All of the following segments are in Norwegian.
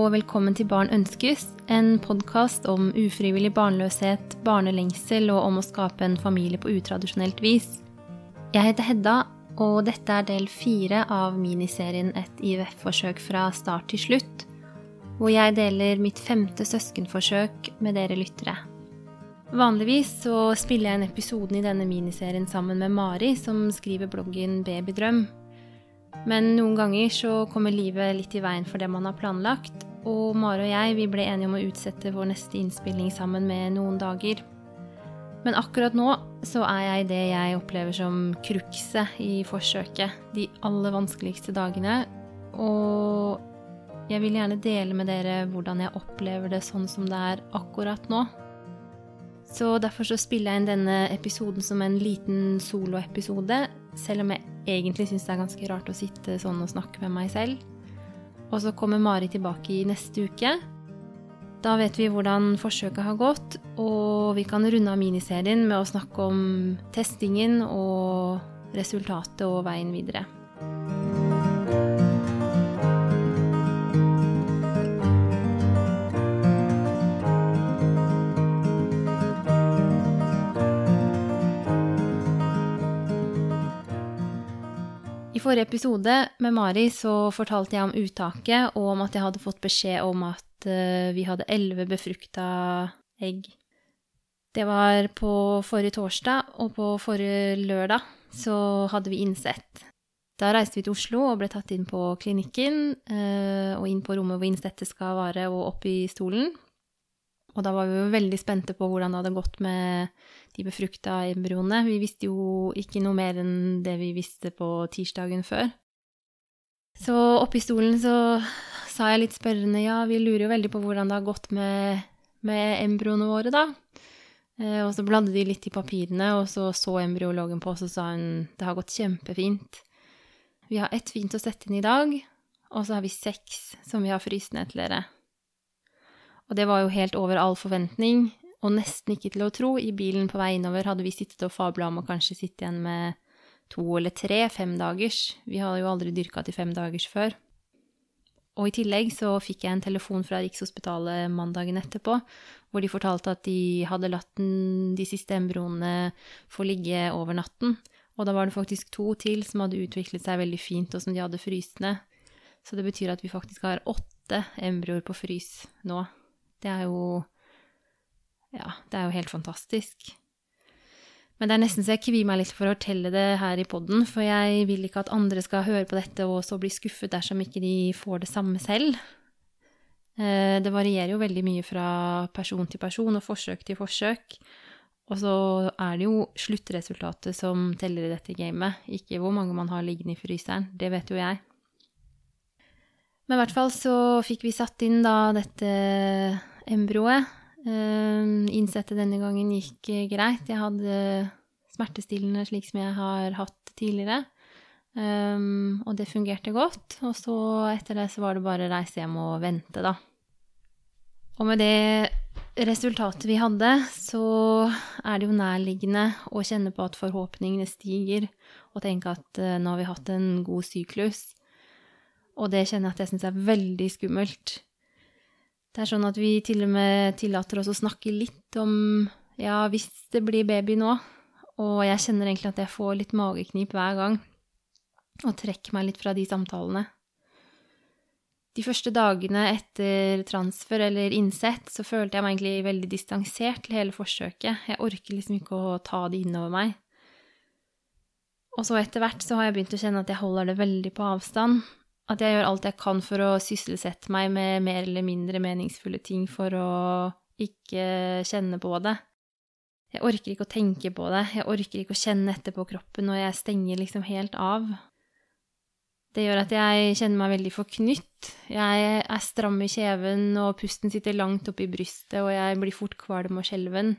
og velkommen til Barn ønskes, en podkast om ufrivillig barnløshet, barnelengsel og om å skape en familie på utradisjonelt vis. Jeg heter Hedda, og dette er del fire av miniserien Et IVF-forsøk fra start til slutt, hvor jeg deler mitt femte søskenforsøk med dere lyttere. Vanligvis så spiller jeg inn episoden i denne miniserien sammen med Mari, som skriver bloggen Babydrøm. Men noen ganger så kommer livet litt i veien for det man har planlagt, og Mare og jeg vi ble enige om å utsette vår neste innspilling sammen med noen dager. Men akkurat nå så er jeg det jeg opplever som krukset i forsøket. De aller vanskeligste dagene. Og jeg vil gjerne dele med dere hvordan jeg opplever det sånn som det er akkurat nå. Så derfor så spiller jeg inn denne episoden som en liten soloepisode, selv om jeg egentlig syns det er ganske rart å sitte sånn og snakke med meg selv. Og så kommer Mari tilbake i neste uke. Da vet vi hvordan forsøket har gått, og vi kan runde av miniserien med å snakke om testingen og resultatet og veien videre. I forrige episode med Mari så fortalte jeg om uttaket, og om at jeg hadde fått beskjed om at uh, vi hadde elleve befrukta egg. Det var på forrige torsdag, og på forrige lørdag så hadde vi innsett. Da reiste vi til Oslo og ble tatt inn på klinikken, uh, og inn på rommet hvor innsettet skal være, og opp i stolen. Og da var vi jo veldig spente på hvordan det hadde gått med de befrukta embryoene. Vi visste jo ikke noe mer enn det vi visste på tirsdagen før. Så oppe i stolen så sa jeg litt spørrende ja, vi lurer jo veldig på hvordan det har gått med, med embryoene våre, da. Eh, og så bladde de litt i papirene, og så så embryologen på oss og sa hun det har gått kjempefint. Vi har ett fint å sette inn i dag, og så har vi seks som vi har fryst ned til dere. Og det var jo helt over all forventning, og nesten ikke til å tro. I bilen på vei innover hadde vi sittet og fabla om å kanskje sitte igjen med to eller tre femdagers. Vi hadde jo aldri dyrka til femdagers før. Og i tillegg så fikk jeg en telefon fra Rikshospitalet mandagen etterpå, hvor de fortalte at de hadde latt de siste embryoene få ligge over natten. Og da var det faktisk to til som hadde utviklet seg veldig fint, og som de hadde fryst ned. Så det betyr at vi faktisk har åtte embryoer på frys nå. Det er jo Ja, det er jo helt fantastisk. Men det er nesten så jeg kvier meg litt for å fortelle det her i poden, for jeg vil ikke at andre skal høre på dette og så bli skuffet dersom ikke de får det samme selv. Eh, det varierer jo veldig mye fra person til person og forsøk til forsøk. Og så er det jo sluttresultatet som teller i dette gamet, ikke hvor mange man har liggende i fryseren. Det vet jo jeg. Men i hvert fall så fikk vi satt inn da dette embryoet. Uh, innsettet denne gangen gikk greit. Jeg hadde smertestillende slik som jeg har hatt tidligere. Um, og det fungerte godt. Og så etter det så var det bare reise hjem og vente, da. Og med det resultatet vi hadde, så er det jo nærliggende å kjenne på at forhåpningene stiger, og tenke at nå har vi hatt en god syklus. Og det kjenner jeg at jeg syns er veldig skummelt. Det er sånn at vi til og med tillater oss å snakke litt om ja, hvis det blir baby nå, og jeg kjenner egentlig at jeg får litt mageknip hver gang, og trekker meg litt fra de samtalene. De første dagene etter transfer eller innsett så følte jeg meg egentlig veldig distansert til hele forsøket. Jeg orker liksom ikke å ta det innover meg. Og så etter hvert så har jeg begynt å kjenne at jeg holder det veldig på avstand, at jeg gjør alt jeg kan for å sysselsette meg med mer eller mindre meningsfulle ting for å ikke kjenne på det. Jeg orker ikke å tenke på det, jeg orker ikke å kjenne etter på kroppen, og jeg stenger liksom helt av. Det gjør at jeg kjenner meg veldig forknytt. Jeg er stram i kjeven, og pusten sitter langt oppe i brystet, og jeg blir fort kvalm og skjelven.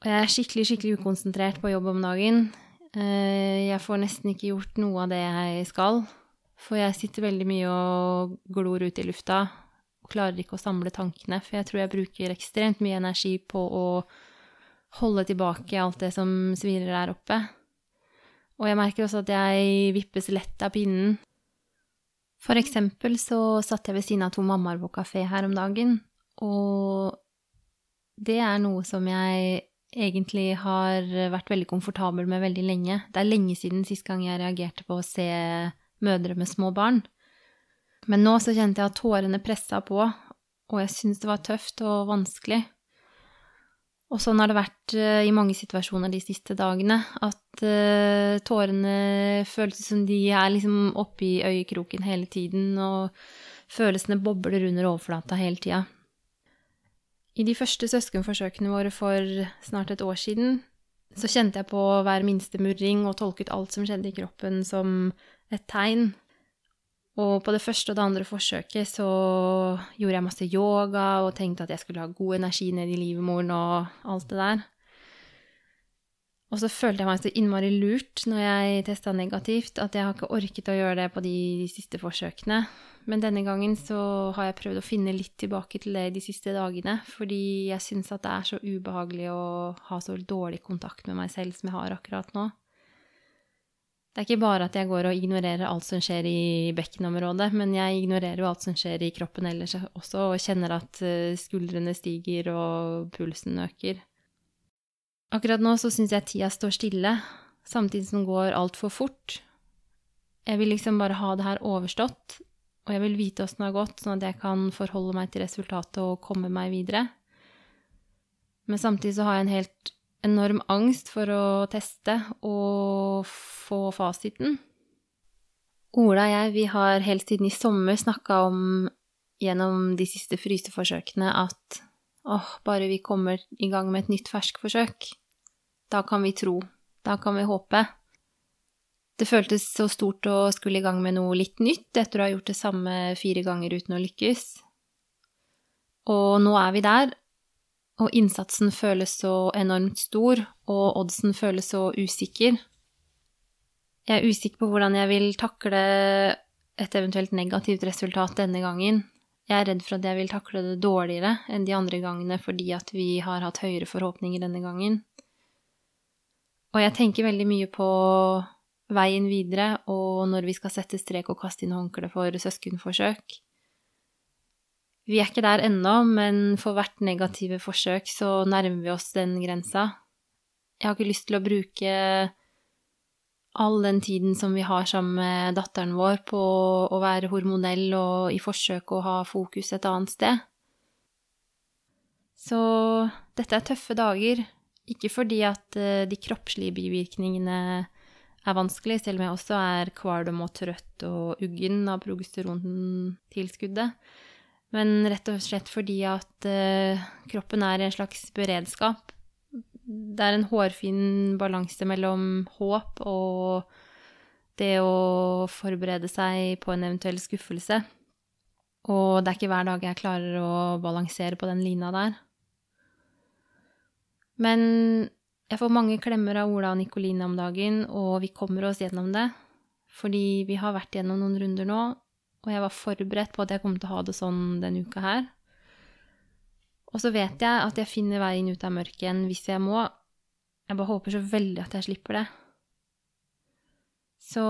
Og jeg er skikkelig, skikkelig ukonsentrert på jobb om dagen. Eh, jeg får nesten ikke gjort noe av det jeg skal. For jeg sitter veldig mye og glor ut i lufta og klarer ikke å samle tankene. For jeg tror jeg bruker ekstremt mye energi på å holde tilbake alt det som svirrer der oppe. Og jeg merker også at jeg vippes lett av pinnen. For eksempel så satt jeg ved siden av to mammaer på kafé her om dagen, og det er noe som jeg egentlig har vært veldig komfortabel med veldig lenge. Det er lenge siden sist gang jeg reagerte på å se mødre med små barn. Men nå så kjente jeg at tårene pressa på, og jeg syntes det var tøft og vanskelig. Og sånn har det vært uh, i mange situasjoner de siste dagene. At uh, tårene føles som de er liksom i øyekroken hele tiden, og følelsene bobler under overflata hele tida. I de første søskenforsøkene våre for snart et år siden, så kjente jeg på hver minste murring og tolket alt som skjedde i kroppen, som et tegn og på det første og det andre forsøket så gjorde jeg masse yoga og tenkte at jeg skulle ha god energi ned i livmoren og alt det der. Og så følte jeg meg så innmari lurt når jeg testa negativt, at jeg har ikke orket å gjøre det på de, de, siste forsøkene. Men denne gangen så har jeg prøvd å finne litt tilbake til det de siste dagene, fordi jeg syns at det er så ubehagelig å ha så dårlig kontakt med meg selv som jeg har akkurat nå. Det er ikke bare at jeg går og ignorerer alt som skjer i bekkenområdet, men jeg ignorerer jo alt som skjer i kroppen ellers også, og kjenner at eh, skuldrene stiger og pulsen øker. Akkurat nå så syns jeg tida står stille, samtidig som den går altfor fort. Jeg vil liksom bare ha det her overstått, og jeg vil vite åssen det har gått, sånn at jeg kan forholde meg til resultatet og komme meg videre. Men samtidig så har jeg en helt enorm angst for å teste og få fasiten. Ola og jeg, vi har helt siden i sommer snakka om gjennom de siste fryseforsøkene at åh, bare vi kommer i gang med et nytt ferskforsøk, da kan vi tro, da kan vi håpe. Det føltes så stort å skulle i gang med noe litt nytt etter å ha gjort det samme fire ganger uten å lykkes. Og nå er vi der, og innsatsen føles så enormt stor, og oddsen føles så usikker. Jeg er usikker på hvordan jeg vil takle et eventuelt negativt resultat denne gangen. Jeg er redd for at jeg vil takle det dårligere enn de andre gangene fordi at vi har hatt høyere forhåpninger denne gangen. Og jeg tenker veldig mye på veien videre og når vi skal sette strek og kaste inn håndkle for søskenforsøk. Vi er ikke der ennå, men for hvert negative forsøk så nærmer vi oss den grensa. Jeg har ikke lyst til å bruke all den tiden som vi har sammen med datteren vår på å være hormonell og i forsøk å ha fokus et annet sted. Så dette er tøffe dager, ikke fordi at eh, de kroppslige bivirkningene er vanskelig, selv om jeg også er kvalm og trøtt og uggen av progesterontilskuddet men rett og slett fordi at uh, kroppen er en slags beredskap. Det er en hårfin balanse mellom håp og det å forberede seg på en eventuell skuffelse. Og det er ikke hver dag jeg klarer å balansere på den lina der. Men jeg får mange klemmer av Ola og Nikoline om dagen, og vi kommer oss gjennom det. Fordi vi har vært gjennom noen runder nå, og jeg var forberedt på at jeg kom til å ha det sånn denne uka her. Og så vet jeg at jeg finner veien ut av mørket igjen hvis jeg må. Jeg bare håper så veldig at jeg slipper det. Så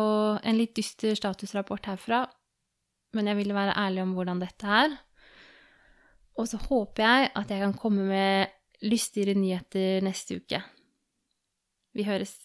en litt dyster statusrapport herfra, men jeg ville være ærlig om hvordan dette er. Og så håper jeg at jeg kan komme med lystigere nyheter neste uke. Vi høres.